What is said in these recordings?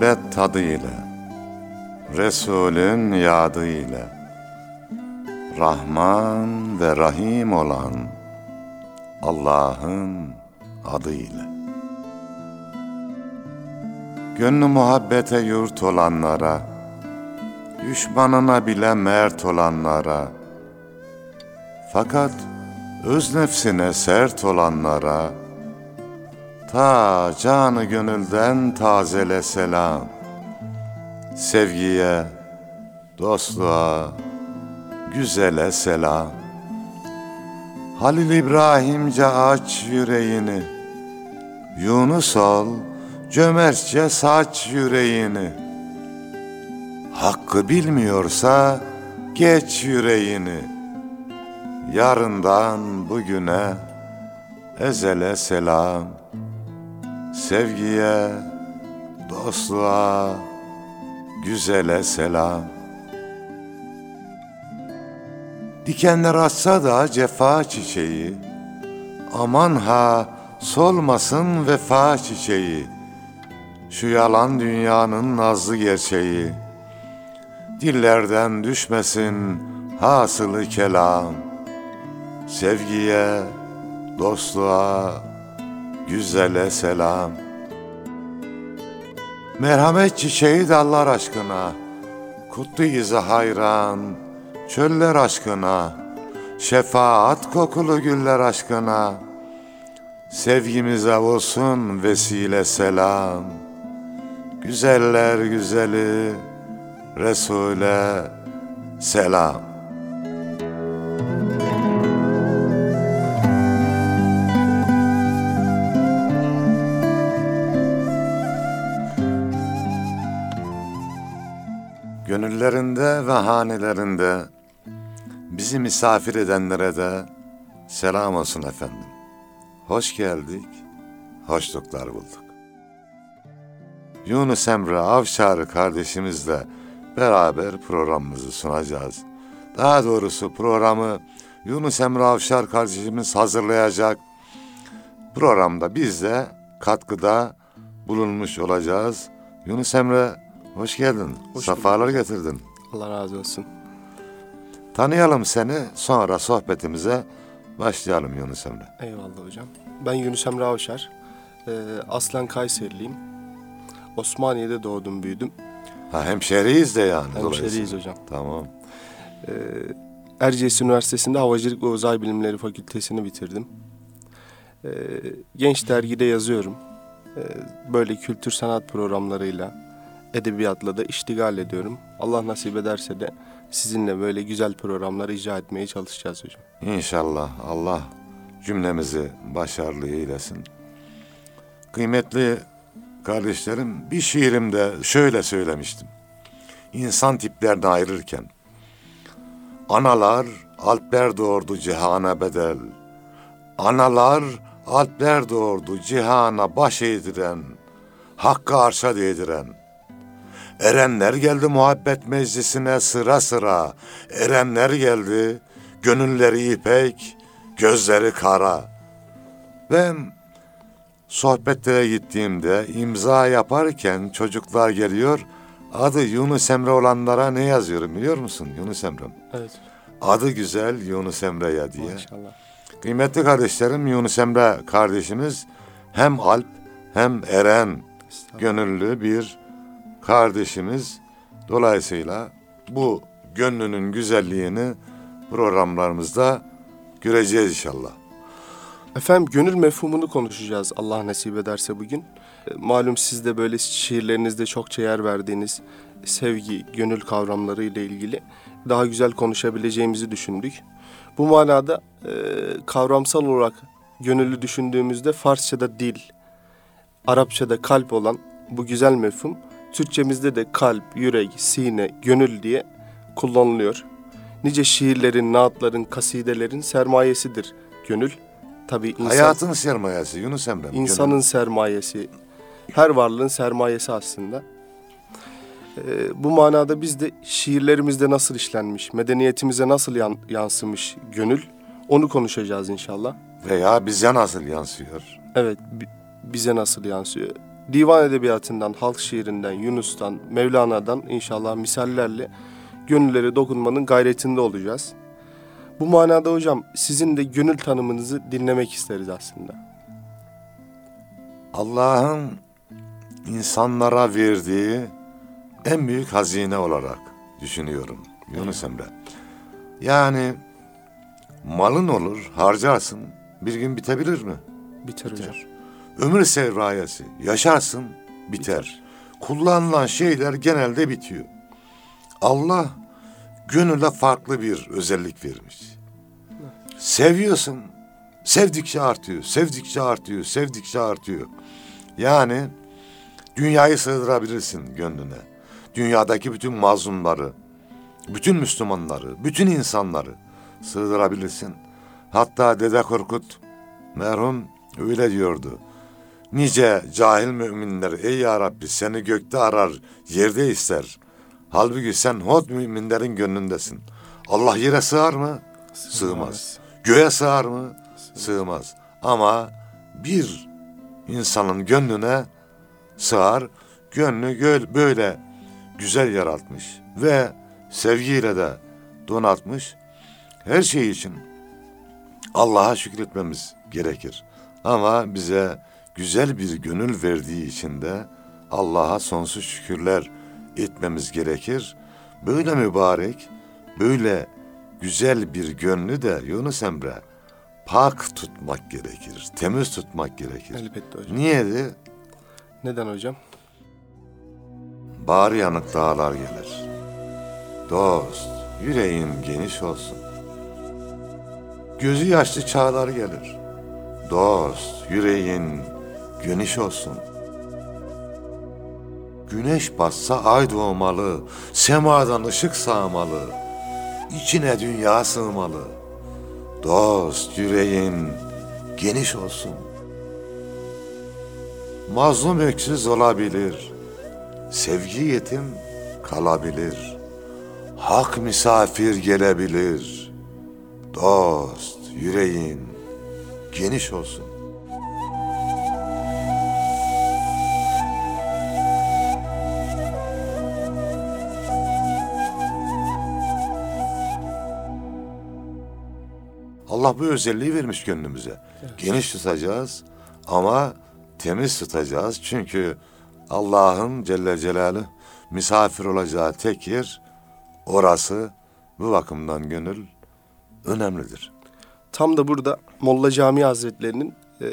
muhabbet tadı ile, Resulün yadı Rahman ve Rahim olan Allah'ın adı ile. Gönlü muhabbete yurt olanlara, Düşmanına bile mert olanlara, Fakat öz nefsine sert olanlara, Ta canı gönülden tazele selam. Sevgiye, dostluğa, güzele selam. Halil İbrahimce aç yüreğini, Yunus ol, cömertçe saç yüreğini. Hakkı bilmiyorsa geç yüreğini. Yarından bugüne ezele selam. Sevgiye, dostluğa, güzele selam. Dikenler açsa da cefa çiçeği, aman ha solmasın vefa çiçeği. Şu yalan dünyanın nazlı gerçeği, dillerden düşmesin hasılı kelam. Sevgiye, dostluğa, güzele selam. Merhamet çiçeği dallar aşkına, kutlu izi hayran, çöller aşkına, şefaat kokulu güller aşkına, sevgimize olsun vesile selam. Güzeller güzeli, Resul'e selam. Gönüllerinde ve hanelerinde bizi misafir edenlere de selam olsun efendim. Hoş geldik, hoşluklar bulduk. Yunus Emre Avşarı kardeşimizle beraber programımızı sunacağız. Daha doğrusu programı Yunus Emre Avşar kardeşimiz hazırlayacak. Programda biz de katkıda bulunmuş olacağız. Yunus Emre hoş geldin. Hoş Safalar getirdin. Allah razı olsun. Tanıyalım seni sonra sohbetimize başlayalım Yunus Emre. Eyvallah hocam. Ben Yunus Emre Avşar. Ee, aslen Kayseriliyim. Osmaniye'de doğdum, büyüdüm. Ha hemşeriyiz de yani. Hemşeriyiz hocam. Tamam. Ee, Erciyes Üniversitesi'nde Havacılık ve Uzay Bilimleri Fakültesini bitirdim. Ee, Genç Dergi'de yazıyorum. Ee, böyle kültür sanat programlarıyla, edebiyatla da iştigal ediyorum. Allah nasip ederse de sizinle böyle güzel programlar icra etmeye çalışacağız hocam. İnşallah Allah cümlemizi başarılı eylesin. Kıymetli kardeşlerim bir şiirimde şöyle söylemiştim. İnsan tiplerini ayırırken Analar alpler doğurdu cihana bedel. Analar alpler doğurdu cihana baş eğdiren, hakkı arşa değdiren. Erenler geldi muhabbet meclisine sıra sıra. Erenler geldi, gönülleri ipek, gözleri kara. Ben sohbetlere gittiğimde imza yaparken çocuklar geliyor. Adı Yunus Emre olanlara ne yazıyorum biliyor musun Yunus Emre'm? Evet. Adı güzel Yunus Emre'ye diye. Maşallah. Kıymetli kardeşlerim Yunus Emre kardeşimiz hem Alp hem Eren gönüllü bir kardeşimiz. Dolayısıyla bu gönlünün güzelliğini programlarımızda göreceğiz inşallah. Efendim gönül mefhumunu konuşacağız Allah nasip ederse bugün. E, Malum siz de böyle şiirlerinizde çokça yer verdiğiniz sevgi, gönül kavramları ile ilgili daha güzel konuşabileceğimizi düşündük. Bu manada e, kavramsal olarak gönüllü düşündüğümüzde Farsça'da dil, Arapça'da kalp olan bu güzel mefhum Türkçemizde de kalp, yürek, sine, gönül diye kullanılıyor. Nice şiirlerin, naatların, kasidelerin sermayesidir gönül. Tabii insan, Hayatın sermayesi Yunus Emre. insanın sermayesi, her varlığın sermayesi aslında. Ee, bu manada biz de şiirlerimizde nasıl işlenmiş, medeniyetimize nasıl yan- yansımış gönül, onu konuşacağız inşallah. Veya bize nasıl yansıyor? Evet, bi- bize nasıl yansıyor? Divan edebiyatından, halk şiirinden, Yunus'tan, Mevlana'dan inşallah misallerle gönüllere dokunmanın gayretinde olacağız. Bu manada hocam sizin de gönül tanımınızı dinlemek isteriz aslında. Allah'ın insanlara verdiği en büyük hazine olarak düşünüyorum Yunus Emre. Yani malın olur, harcarsın, bir gün bitebilir mi? Biter hocam. Ömür sevrayesi, yaşarsın, biter. Kullanılan şeyler genelde bitiyor. Allah gönüle farklı bir özellik vermiş. Seviyorsun, sevdikçe artıyor, sevdikçe artıyor, sevdikçe artıyor. Yani dünyayı sığdırabilirsin gönlüne. Dünyadaki bütün mazlumları, bütün Müslümanları, bütün insanları sığdırabilirsin. Hatta Dede Korkut merhum öyle diyordu. Nice cahil müminler ey ya Rabbi seni gökte arar, yerde ister. Halbuki sen hot müminlerin gönlündesin. Allah yere sığar mı? Sığmaz. Göğe sığar mı? Sığmaz. Ama bir insanın gönlüne sığar. Gönlü göl böyle güzel yaratmış ve sevgiyle de donatmış. Her şey için Allah'a şükretmemiz gerekir. Ama bize güzel bir gönül verdiği için de Allah'a sonsuz şükürler etmemiz gerekir. Böyle mübarek, böyle güzel bir gönlü de Yunus Emre pak tutmak gerekir, temiz tutmak gerekir. Elbette hocam. Niye de Neden hocam? Bağrı yanık dağlar gelir. Dost, yüreğin geniş olsun. Gözü yaşlı çağlar gelir. Dost, yüreğin geniş olsun. Güneş batsa ay doğmalı, semadan ışık sağmalı. İçine dünya sığmalı. Dost, yüreğin geniş olsun. Mazlum öksüz olabilir. Sevgi yetim kalabilir. Hak misafir gelebilir. Dost, yüreğin geniş olsun. Allah bu özelliği vermiş gönlümüze. Geniş tutacağız ama temiz tutacağız. Çünkü Allah'ın Celle Celaluhu misafir olacağı tek yer orası. Bu bakımdan gönül önemlidir. Tam da burada Molla Camii Hazretleri'nin e,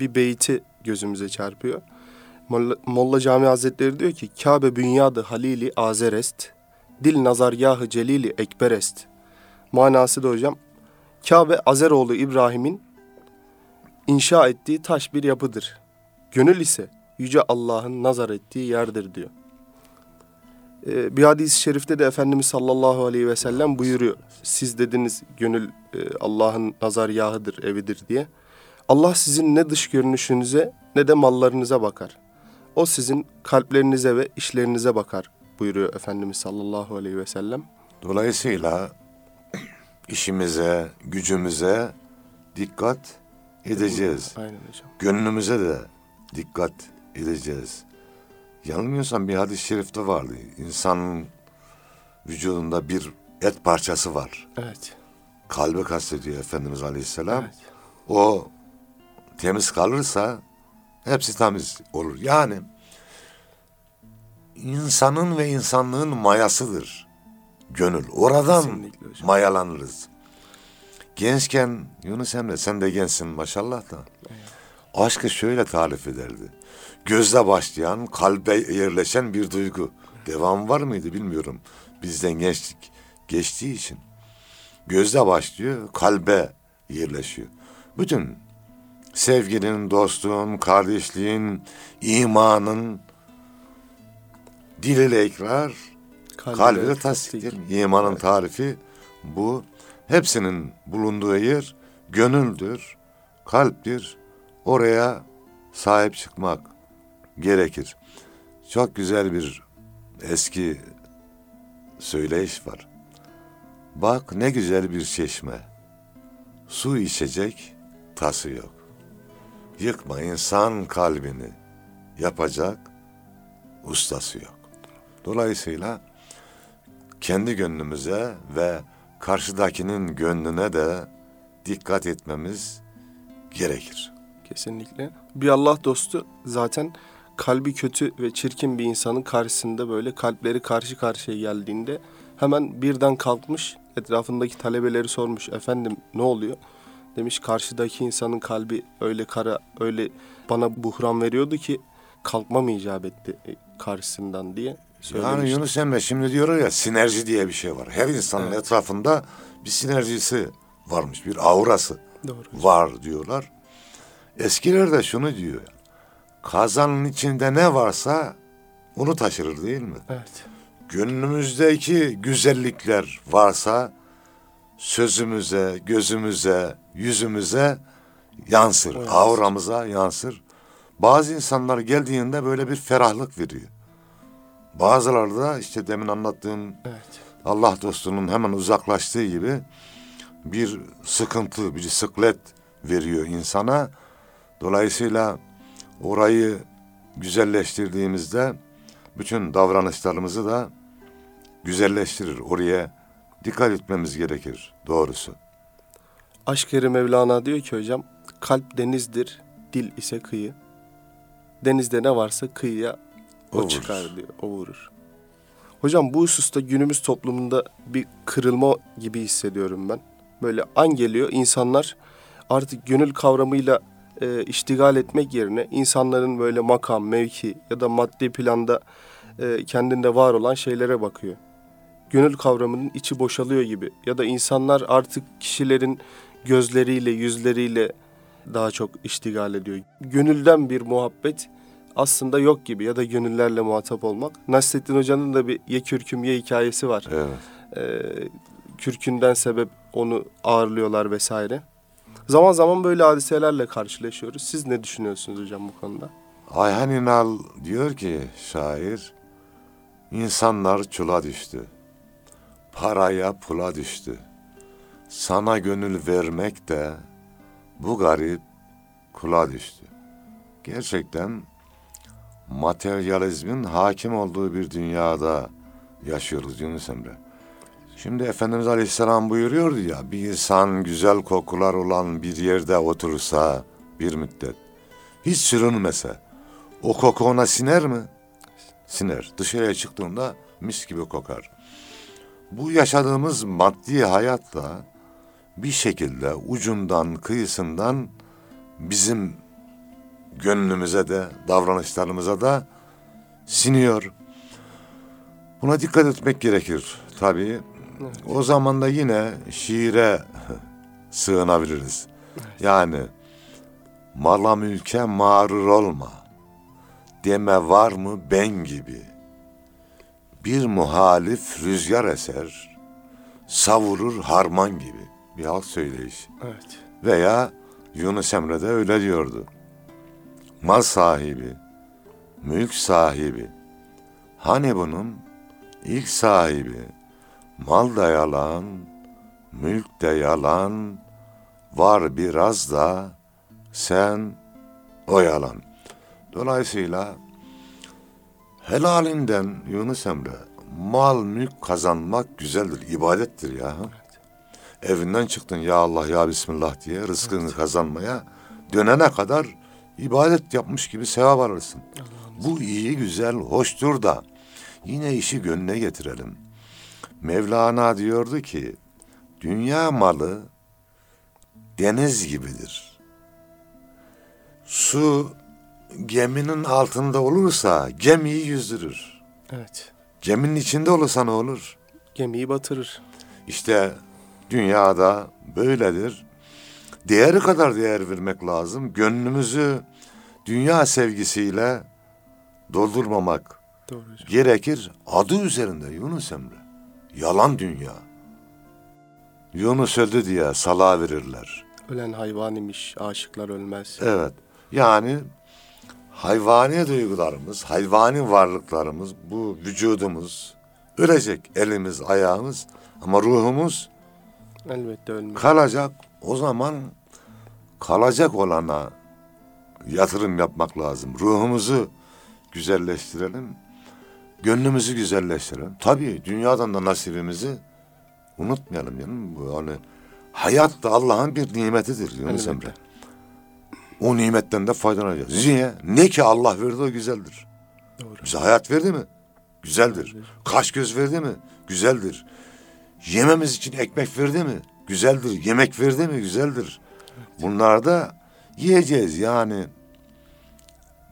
bir beyti gözümüze çarpıyor. Molla, Molla Camii Hazretleri diyor ki Kabe bünyadı halili azerest, dil nazargahı celili ekberest. Manası da hocam Kabe Azeroğlu İbrahim'in inşa ettiği taş bir yapıdır. Gönül ise Yüce Allah'ın nazar ettiği yerdir diyor. Ee, bir hadis-i şerifte de Efendimiz sallallahu aleyhi ve sellem buyuruyor. Siz dediniz gönül e, Allah'ın nazargahıdır, evidir diye. Allah sizin ne dış görünüşünüze ne de mallarınıza bakar. O sizin kalplerinize ve işlerinize bakar buyuruyor Efendimiz sallallahu aleyhi ve sellem. Dolayısıyla işimize, gücümüze dikkat edeceğiz. Aynen hocam. Gönlümüze de dikkat edeceğiz. Yanılmıyorsam bir hadis-i şerifte vardı. İnsanın vücudunda bir et parçası var. Evet. Kalbi kastediyor Efendimiz Aleyhisselam. Evet. O temiz kalırsa hepsi temiz olur. Yani insanın ve insanlığın mayasıdır gönül. Oradan mayalanırız. Gençken Yunus Emre sen de gençsin maşallah da. Aşkı şöyle tarif ederdi. Gözle başlayan, kalbe yerleşen bir duygu. Devam var mıydı bilmiyorum. Bizden gençlik geçtiği için. Gözle başlıyor, kalbe yerleşiyor. Bütün sevginin, dostluğun, kardeşliğin, imanın dil ile ikrar, Kalbiyle tasdik. tasdiktir. İmanın tarifi bu. Hepsinin bulunduğu yer gönüldür, kalptir. Oraya sahip çıkmak gerekir. Çok güzel bir eski söyleyiş var. Bak ne güzel bir çeşme. Su içecek tası yok. Yıkma insan kalbini. yapacak ustası yok. Dolayısıyla kendi gönlümüze ve karşıdakinin gönlüne de dikkat etmemiz gerekir. Kesinlikle. Bir Allah dostu zaten kalbi kötü ve çirkin bir insanın karşısında böyle kalpleri karşı karşıya geldiğinde hemen birden kalkmış etrafındaki talebeleri sormuş efendim ne oluyor? Demiş karşıdaki insanın kalbi öyle kara öyle bana buhran veriyordu ki kalkmam icap etti e, karşısından diye Yani. Yunus Emre şimdi diyor ya sinerji diye bir şey var. Her insanın Evet. etrafında bir sinerjisi varmış, bir aurası Doğru. var diyorlar. Eskiler de şunu diyor. Kazanın içinde ne varsa onu taşırır değil mi? Evet. Gönlümüzdeki güzellikler varsa sözümüze, gözümüze, yüzümüze yansır. Yansır. Auramıza yansır. Bazı insanlar geldiğinde böyle bir ferahlık veriyor. Bazıları da işte demin anlattığım Evet. Allah dostunun hemen uzaklaştığı gibi bir sıkıntı, bir sıklet veriyor insana. Dolayısıyla orayı güzelleştirdiğimizde bütün davranışlarımızı da güzelleştirir. Oraya dikkat etmemiz gerekir doğrusu. Aşk-ı Mevlana diyor ki hocam kalp denizdir, dil ise kıyı. Denizde ne varsa kıyıya o, O vurur. çıkar diyor, o vurur. Hocam bu hususta günümüz toplumunda bir kırılma gibi hissediyorum ben. Böyle an geliyor insanlar artık gönül kavramıyla e, iştigal etmek yerine insanların böyle makam, mevki ya da maddi planda e, kendinde var olan şeylere bakıyor. Gönül kavramının içi boşalıyor gibi ya da insanlar artık kişilerin gözleriyle, yüzleriyle daha çok iştigal ediyor. Gönülden bir muhabbet aslında yok gibi ya da gönüllerle muhatap olmak. Nasrettin Hoca'nın da bir ye kürküm ye hikayesi var. Evet. Ee, kürkünden sebep onu ağırlıyorlar vesaire. Zaman zaman böyle hadiselerle karşılaşıyoruz. Siz ne düşünüyorsunuz hocam bu konuda? Ayhan İnal diyor ki şair, insanlar çula düştü, paraya pula düştü. Sana gönül vermek de bu garip kula düştü. Gerçekten materyalizmin hakim olduğu bir dünyada yaşıyoruz Yunus Emre. Şimdi Efendimiz Aleyhisselam buyuruyordu ya, bir insan güzel kokular olan bir yerde oturursa bir müddet, hiç sürünmese, o koku ona siner mi? Siner. Dışarıya çıktığında mis gibi kokar. Bu yaşadığımız maddi hayatla bir şekilde ucundan kıyısından bizim gönlümüze de davranışlarımıza da siniyor. Buna dikkat etmek gerekir tabii. O zaman da yine şiire sığınabiliriz. Yani mala mülke mağrur olma. Deme var mı ben gibi. Bir muhalif rüzgar eser, savurur harman gibi. Bir halk söyleyiş. Evet. Veya Yunus Emre de öyle diyordu. Mal sahibi, mülk sahibi. Hani bunun ilk sahibi, mal da yalan, mülk de yalan, var biraz da sen o yalan. Dolayısıyla helalinden Yunus Emre mal mülk kazanmak güzeldir, ibadettir ya. Evinden çıktın ya Allah ya Bismillah diye rızkını kazanmaya dönene kadar ibadet yapmış gibi sevap alırsın. Bu iyi güzel hoştur da yine işi gönlüne getirelim. Mevlana diyordu ki dünya malı deniz gibidir. Su geminin altında olursa gemiyi yüzdürür. Evet. Geminin içinde olursa ne olur? Gemiyi batırır. İşte dünyada böyledir. Değeri kadar değer vermek lazım. Gönlümüzü dünya sevgisiyle doldurmamak Doğru hocam. gerekir. Adı üzerinde Yunus Emre. Yalan dünya. Yunus öldü diye salağa verirler. Ölen hayvan imiş, aşıklar ölmez. Evet. Yani hayvani duygularımız, hayvani varlıklarımız, bu vücudumuz ölecek. Elimiz, ayağımız ama ruhumuz Elbette ölmez. kalacak. O zaman kalacak olana yatırım yapmak lazım. Ruhumuzu güzelleştirelim. Gönlümüzü güzelleştirelim. Tabii dünyadan da nasibimizi unutmayalım canım. Bu hani hayat da Allah'ın bir nimetidir Yunus. Emre. O nimetten de faydalanacağız. Niye? Ne ki Allah verdi o güzeldir. Doğru. Bize hayat verdi mi? Güzeldir. Kaş göz verdi mi? Güzeldir. Yememiz için ekmek verdi mi? Güzeldir. Yemek verdi mi? Güzeldir. Bunlar da yiyeceğiz yani.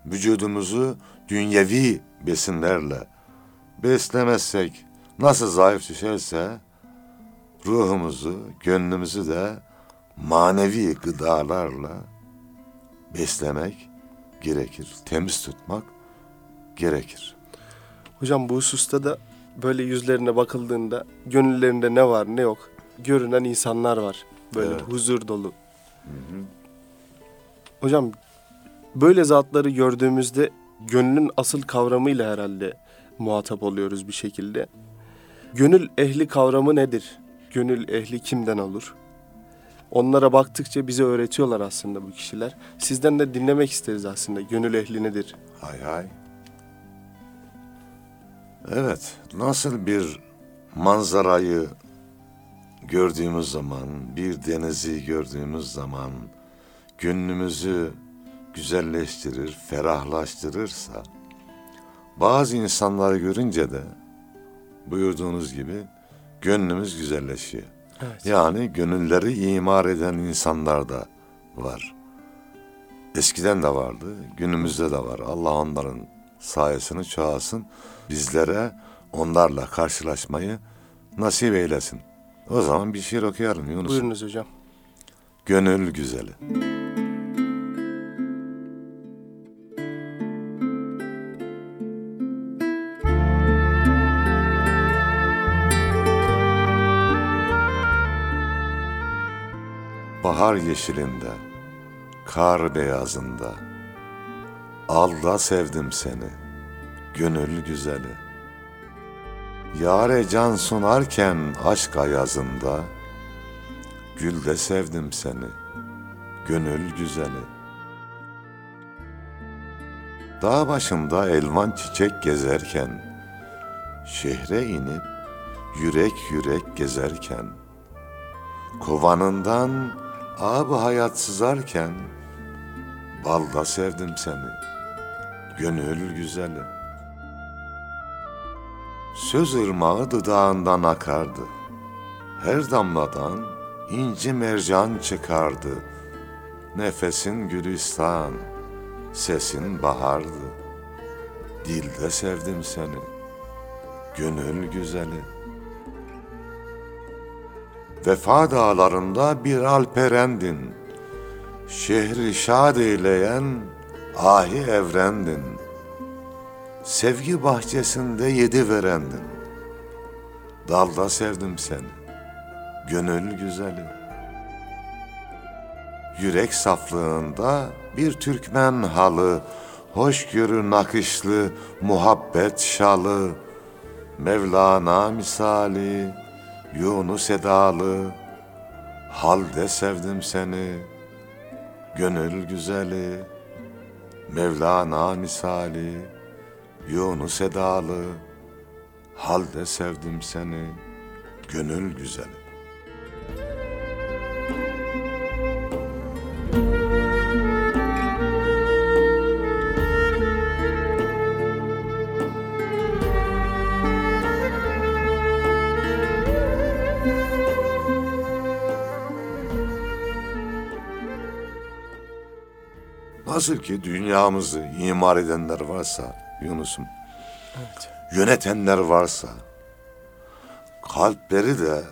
Vücudumuzu dünyevi besinlerle beslemezsek nasıl zayıf düşerse ruhumuzu, gönlümüzü de manevi gıdalarla beslemek gerekir. Temiz tutmak gerekir. Hocam bu hususta da böyle yüzlerine bakıldığında gönüllerinde ne var ne yok görünen insanlar var. Böyle Evet. huzur dolu. Hocam böyle zatları gördüğümüzde gönlün asıl kavramıyla herhalde muhatap oluyoruz bir şekilde. Gönül ehli kavramı nedir? Gönül ehli kimden olur? Onlara baktıkça bize öğretiyorlar aslında bu kişiler. Sizden de dinlemek isteriz aslında. Gönül ehli nedir? Hay hay. Evet, nasıl bir manzarayı gördüğümüz zaman, bir denizi gördüğümüz zaman gönlümüzü güzelleştirir, ferahlaştırırsa bazı insanları görünce de buyurduğunuz gibi gönlümüz güzelleşiyor. Evet. Yani gönülleri imar eden insanlar da var. Eskiden de vardı, günümüzde de var. Allah onların sayesini çoğalsın. Bizlere onlarla karşılaşmayı nasip eylesin. O zaman bir şiir okuyalım Yunus. Buyurunuz hocam. Gönül güzeli. Bahar yeşilinde, kar beyazında, al da sevdim seni, gönül güzeli. Yare can sunarken aşk ayazında, Gül de sevdim seni, gönül güzeli. Dağ başında elvan çiçek gezerken, şehre inip yürek yürek gezerken, kovanından ab hayat sızarken, balda sevdim seni, gönül güzeli. Söz ırmağı dudağından akardı, her damladan inci mercan çıkardı. Nefesin gülistan, sesin bahardı. Dilde sevdim seni, gönül güzeli. Vefa dağlarında bir alperendin. Şehri şad eyleyen ahi evrendin. Sevgi bahçesinde yedi verendin. Dalda sevdim seni gönül güzeli. Yürek saflığında bir Türkmen halı, hoşgörü nakışlı muhabbet şalı, Mevlana misali, Yunus edalı, halde sevdim seni, gönül güzeli. Mevlana misali, Yunus edalı, halde sevdim seni, gönül güzeli. Nasıl ki dünyamızı imar edenler varsa Yunus'um, Evet. yönetenler varsa, kalpleri de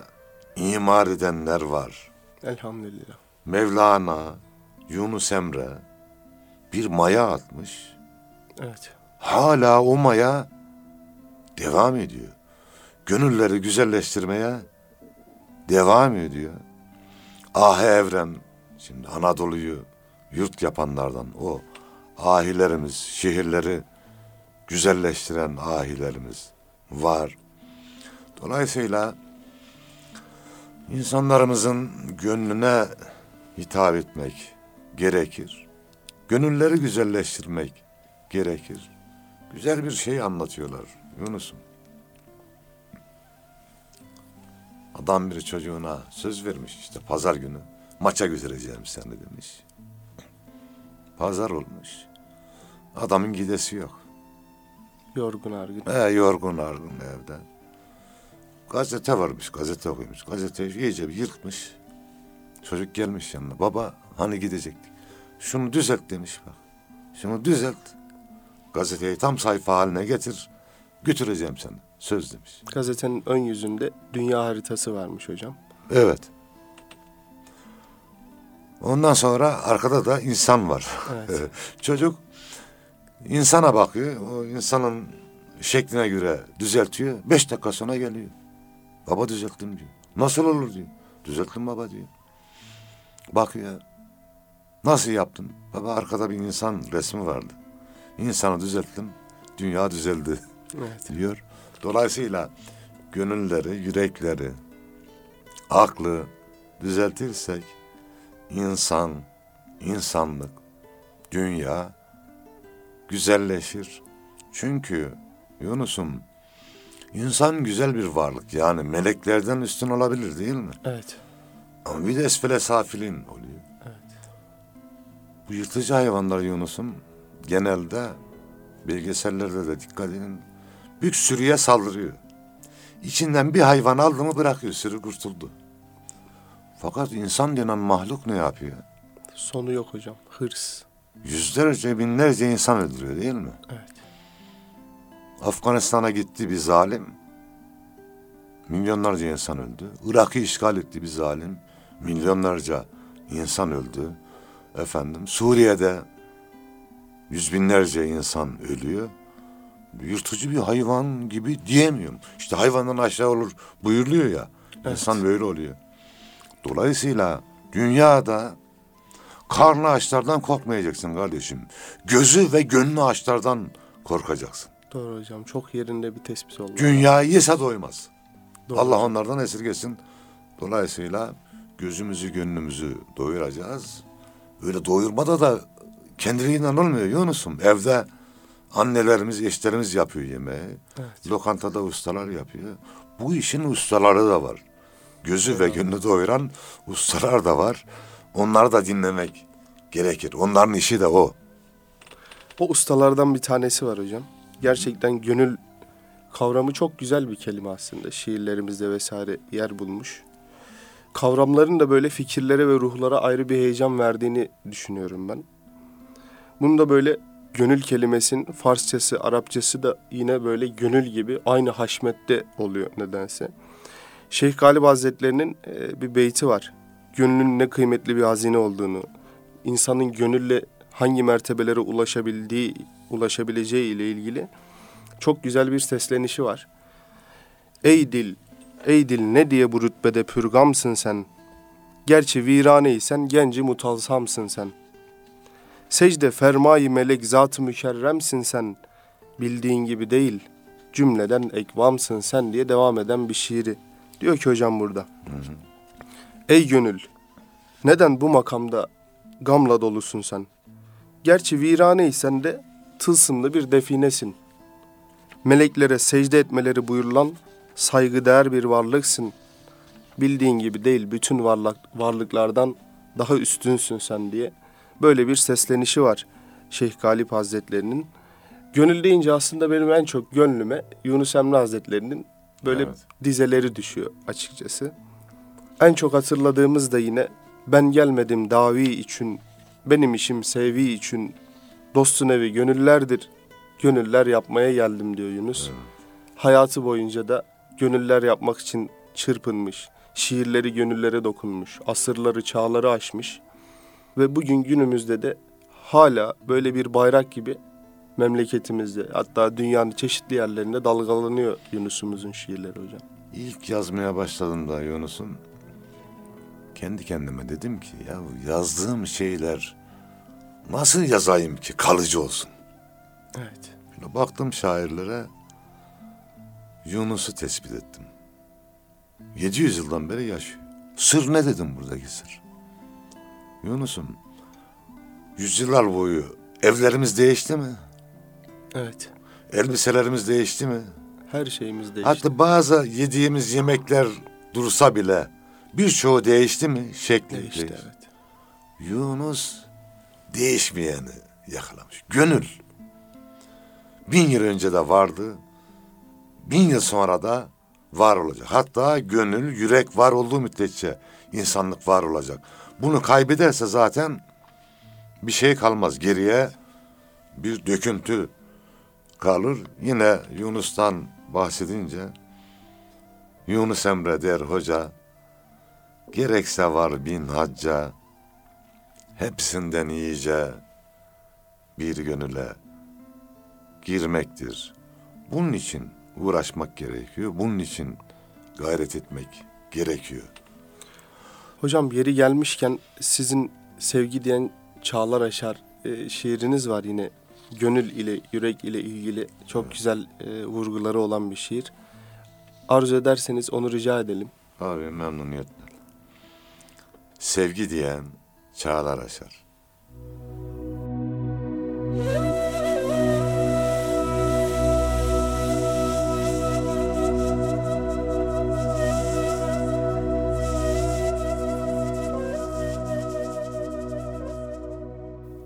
imar edenler var. Elhamdülillah. Mevlana, Yunus Emre bir maya atmış. Evet. Hala o maya devam ediyor. Gönülleri güzelleştirmeye devam ediyor. Ah Evrem, şimdi Anadolu'yu yurt yapanlardan o ahilerimiz, şehirleri güzelleştiren ahilerimiz var. Dolayısıyla insanlarımızın gönlüne hitap etmek gerekir. Gönülleri güzelleştirmek gerekir. güzel bir şey anlatıyorlar Yunus'um. Adam bir çocuğuna söz vermiş işte pazar günü maça götüreceğim seni demiş. Pazar olmuş. Adamın gidesi yok. Yorgun argın. He, yorgun argın evde. Gazete varmış, gazete okumuş. Gazeteyi iyice bir yırtmış. Çocuk gelmiş yanına. Baba hani gidecektik. Şunu düzelt demiş bak. Şunu düzelt. Gazeteyi tam sayfa haline getir. Götüreceğim seni. Söz demiş. Gazetenin ön yüzünde dünya haritası varmış hocam. Evet. Ondan sonra arkada da insan var. Evet. Çocuk insana bakıyor. O insanın şekline göre düzeltiyor. Beş dakika sonra geliyor. Baba düzelttim diyor. Nasıl olur diyor. Düzelttim baba diyor. Bakıyor. Nasıl yaptın? Baba arkada bir insan resmi vardı. İnsanı düzelttim. Dünya düzeldi Evet. diyor. Dolayısıyla gönülleri, yürekleri, aklı düzeltirsek insan, insanlık, dünya güzelleşir. Çünkü Yunus'um insan güzel bir varlık yani meleklerden üstün olabilir değil mi? Evet. Ama bir de esfele safilin oluyor. Bu yırtıcı hayvanlar Yunus'um genelde belgesellerde de dikkat edin büyük sürüye saldırıyor. İçinden bir hayvan aldı mı bırakıyor sürü kurtuldu. Fakat insan denen mahluk ne yapıyor? Sonu yok hocam. Hırs. Yüzlerce binlerce insan öldürüyor değil mi? Evet. Afganistan'a gitti bir zalim. Milyonlarca insan öldü. Irak'ı işgal etti bir zalim. Milyonlarca insan öldü. Efendim Suriye'de yüz binlerce insan ölüyor. Yırtıcı bir hayvan gibi diyemiyorum. İşte hayvandan aşağı olur buyuruluyor ya. İnsan böyle oluyor. Dolayısıyla dünyada karnı açlardan korkmayacaksın kardeşim. Gözü ve gönlü açlardan korkacaksın. Doğru hocam. Çok yerinde bir tespit oldu. Dünyayı yese doymaz. Doğru Allah onlardan esirgesin. Dolayısıyla gözümüzü gönlümüzü doyuracağız. Öyle doyurmada da kendiliğinden olmuyor Yunus'um. Evde annelerimiz, eşlerimiz yapıyor yemeği. Evet. Lokantada ustalar yapıyor. Bu işin ustaları da var. Gözü ve gönlü doyuran ustalar da var. Onları da dinlemek gerekir. Onların işi de o. O ustalardan bir tanesi var hocam. Gerçekten gönül kavramı çok güzel bir kelime aslında. Şiirlerimizde vesaire yer bulmuş. Kavramların da böyle fikirlere ve ruhlara ayrı bir heyecan verdiğini düşünüyorum ben. Bunu da böyle gönül kelimesinin Farsçası, Arapçası da yine böyle gönül gibi aynı haşmette oluyor nedense. Şeyh Galip Hazretleri'nin e, bir beyti var. Gönlün ne kıymetli bir hazine olduğunu, insanın gönülle hangi mertebelere ulaşabildiği, ulaşabileceği ile ilgili çok güzel bir seslenişi var. Ey dil, ey dil ne diye bu rütbede pürgamsın sen? Gerçi viraneysen genci mutalsamsın sen. Secde fermayı melek zat-ı mükerremsin sen. Bildiğin gibi değil, cümleden ekvamsın sen diye devam eden bir şiiri. Diyor ki hocam burada. Ey gönül, neden bu makamda gamla dolusun sen? Gerçi viraneysen de tılsımlı bir definesin. Meleklere secde etmeleri buyurulan saygıdeğer bir varlıksın. Bildiğin gibi değil bütün varlık, varlıklardan daha üstünsün sen diye. Böyle bir seslenişi var Şeyh Galip Hazretlerinin. Gönül deyince aslında benim en çok gönlüme Yunus Emre Hazretlerinin böyle Evet. dizeleri düşüyor açıkçası. En çok hatırladığımız da yine ben gelmedim davi için, benim işim sevi için, dostun evi gönüllerdir, gönüller yapmaya geldim diyor Yunus. Hayatı boyunca da gönüller yapmak için çırpınmış, şiirleri gönüllere dokunmuş, asırları, çağları aşmış ve bugün günümüzde de hala böyle bir bayrak gibi memleketimizde hatta dünyanın çeşitli yerlerinde dalgalanıyor Yunus'umuzun şiirleri hocam. İlk yazmaya başladığımda Yunus'um kendi kendime dedim ki ya yazdığım şeyler nasıl yazayım ki kalıcı olsun. Evet. Şöyle baktım şairlere Yunus'u tespit ettim. 700 yıldan beri yaşıyor. Sır ne dedim buradaki sır? Yunus'um yüzyıllar boyu evlerimiz değişti mi? Evet. Elbiselerimiz değişti mi? Her şeyimiz değişti. Hatta bazı yediğimiz yemekler dursa bile birçoğu değişti mi? Şekli değişti değişti. evet. Yunus değişmeyeni yakalamış. Gönül. Bin yıl önce de vardı. Bin yıl sonra da var olacak. Hatta gönül, yürek var olduğu müddetçe insanlık var olacak. Bunu kaybederse zaten bir şey kalmaz. Geriye bir döküntü kalır. Yine Yunus'tan bahsedince Yunus Emre der hoca gerekse var bin hacca hepsinden iyice bir gönüle girmektir. Bunun için uğraşmak gerekiyor. Bunun için gayret etmek gerekiyor. Hocam yeri gelmişken sizin sevgi diyen Çağlar Aşar e, şiiriniz var yine. Gönül ile, yürek ile ilgili çok güzel e, vurguları olan bir şiir. Arzu ederseniz onu rica edelim. Abi memnuniyetle. Sevgi diyen çağlar aşar.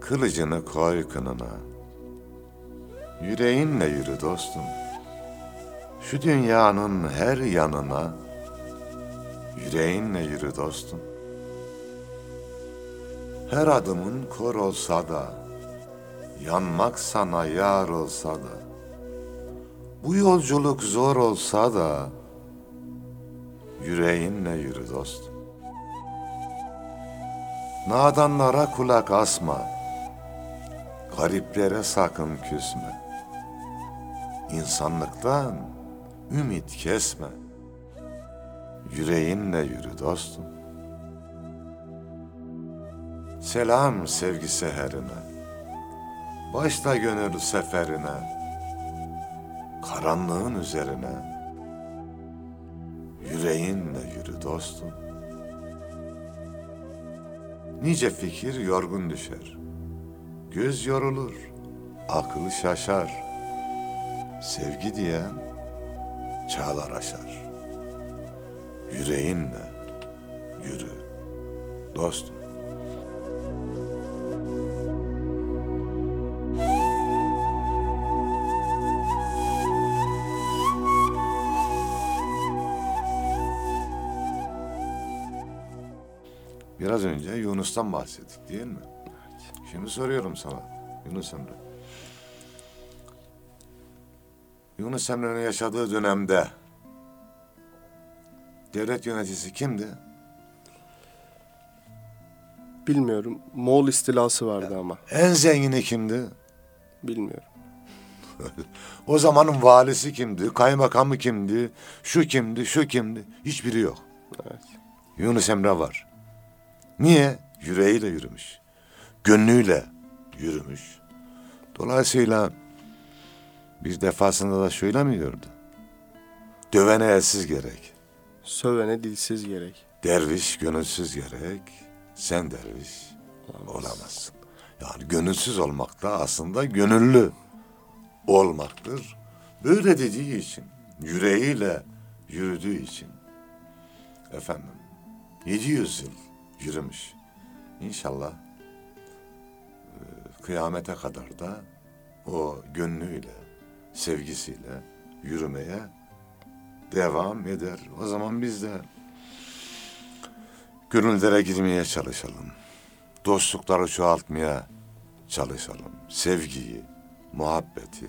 Kılıcını koy kınına. Yüreğinle yürü dostum. Şu dünyanın her yanına Yüreğinle yürü dostum. Her adımın kor olsa da, yanmak sana yar olsa da, bu yolculuk zor olsa da, yüreğinle yürü dostum. Nadanlara kulak asma, gariplere sakın küsme. İnsanlıktan ümit kesme. Yüreğinle yürü dostum. Selam sevgi seherine. Başla gönül seferine. Karanlığın üzerine. Yüreğinle yürü dostum. Nice fikir yorgun düşer. Göz yorulur, akıl şaşar. Sevgi diyen çağlar aşar. Yüreğinle yürü dostum. Biraz önce Yunus'tan bahsettik değil mi? Şimdi soruyorum sana Yunus Emre. Yunus Emre'nin yaşadığı dönemde devlet yöneticisi kimdi? Bilmiyorum. Moğol istilası vardı ama. En zengini kimdi? Bilmiyorum. O zamanın valisi kimdi? Kaymakamı kimdi? Şu kimdi? Şu kimdi? Hiçbiri yok. Evet. Yunus Emre var. Niye? Yüreğiyle yürümüş. Gönlüyle yürümüş. Dolayısıyla bir defasında da şöyle mi diyordu? Dövene elsiz gerek. Sövene dilsiz gerek. Derviş gönülsüz gerek. Sen derviş olamazsın. Yani gönülsüz olmak da aslında gönüllü olmaktır. Böyle dediği için, yüreğiyle yürüdüğü için. Efendim, 700 yıl yürümüş. İnşallah e, kıyamete kadar da o gönlüyle, sevgisiyle yürümeye devam eder. O zaman biz de gönüllere girmeye çalışalım. Dostlukları çoğaltmaya çalışalım. Sevgiyi, muhabbeti.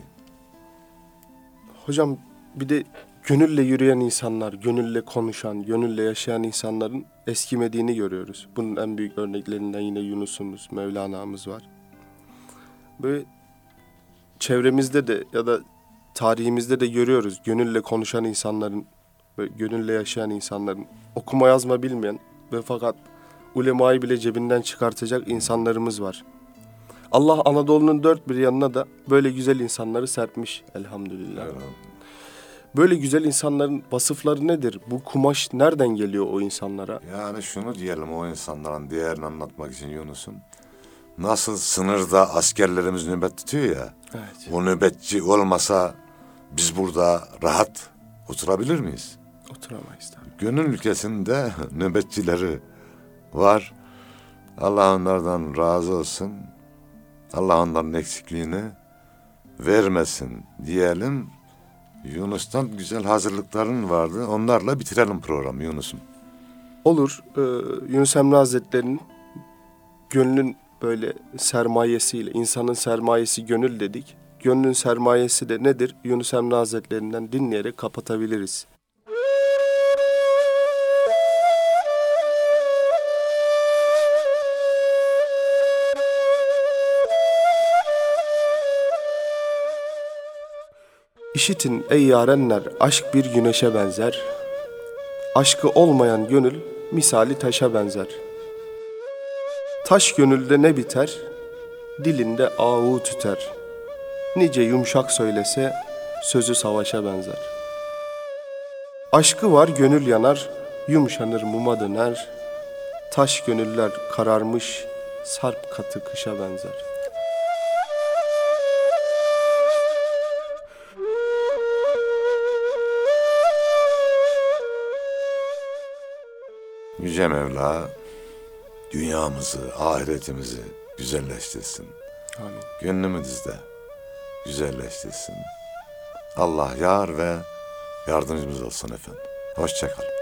Hocam bir de gönülle yürüyen insanlar, gönülle konuşan, gönülle yaşayan insanların eskimediğini görüyoruz. Bunun en büyük örneklerinden yine Yunus'umuz, Mevlana'mız var. Böyle çevremizde de ya da tarihimizde de görüyoruz gönülle konuşan insanların, böyle gönülle yaşayan insanların, okuma yazma bilmeyen ve fakat ulemayı bile cebinden çıkartacak insanlarımız var. Allah Anadolu'nun dört bir yanına da böyle güzel insanları serpmiş elhamdülillah. Böyle güzel insanların vasıfları nedir? Bu kumaş nereden geliyor o insanlara? Yani şunu diyelim o insanların değerini anlatmak için Yunus'um. nasıl sınırda askerlerimiz nöbet tutuyor ya. Evet. O nöbetçi olmasa biz burada rahat oturabilir miyiz? Oturamayız tabii. Gönül ülkesinde nöbetçileri var. Allah onlardan razı olsun. Allah onların eksikliğini vermesin diyelim. Yunus'tan güzel hazırlıkların vardı. Onlarla bitirelim programı Yunus'um. Olur. Ee, Yunus Emre Hazretleri'nin gönlün böyle sermayesiyle, insanın sermayesi gönül dedik. Gönlün sermayesi de nedir? Yunus Emre Hazretleri'nden dinleyerek kapatabiliriz. İşitin ey yarenler aşk bir güneşe benzer. Aşkı olmayan gönül misali taşa benzer. Taş gönülde ne biter? Dilinde avu tüter. Nice yumuşak söylese sözü savaşa benzer. Aşkı var gönül yanar, yumuşanır muma döner. Taş gönüller kararmış, sarp katı kışa benzer. Yüce Mevla dünyamızı, ahiretimizi güzelleştirsin. Amin. Gönlümüzü de güzelleştirsin. Allah yar ve yardımcımız olsun efendim. Hoşçakalın.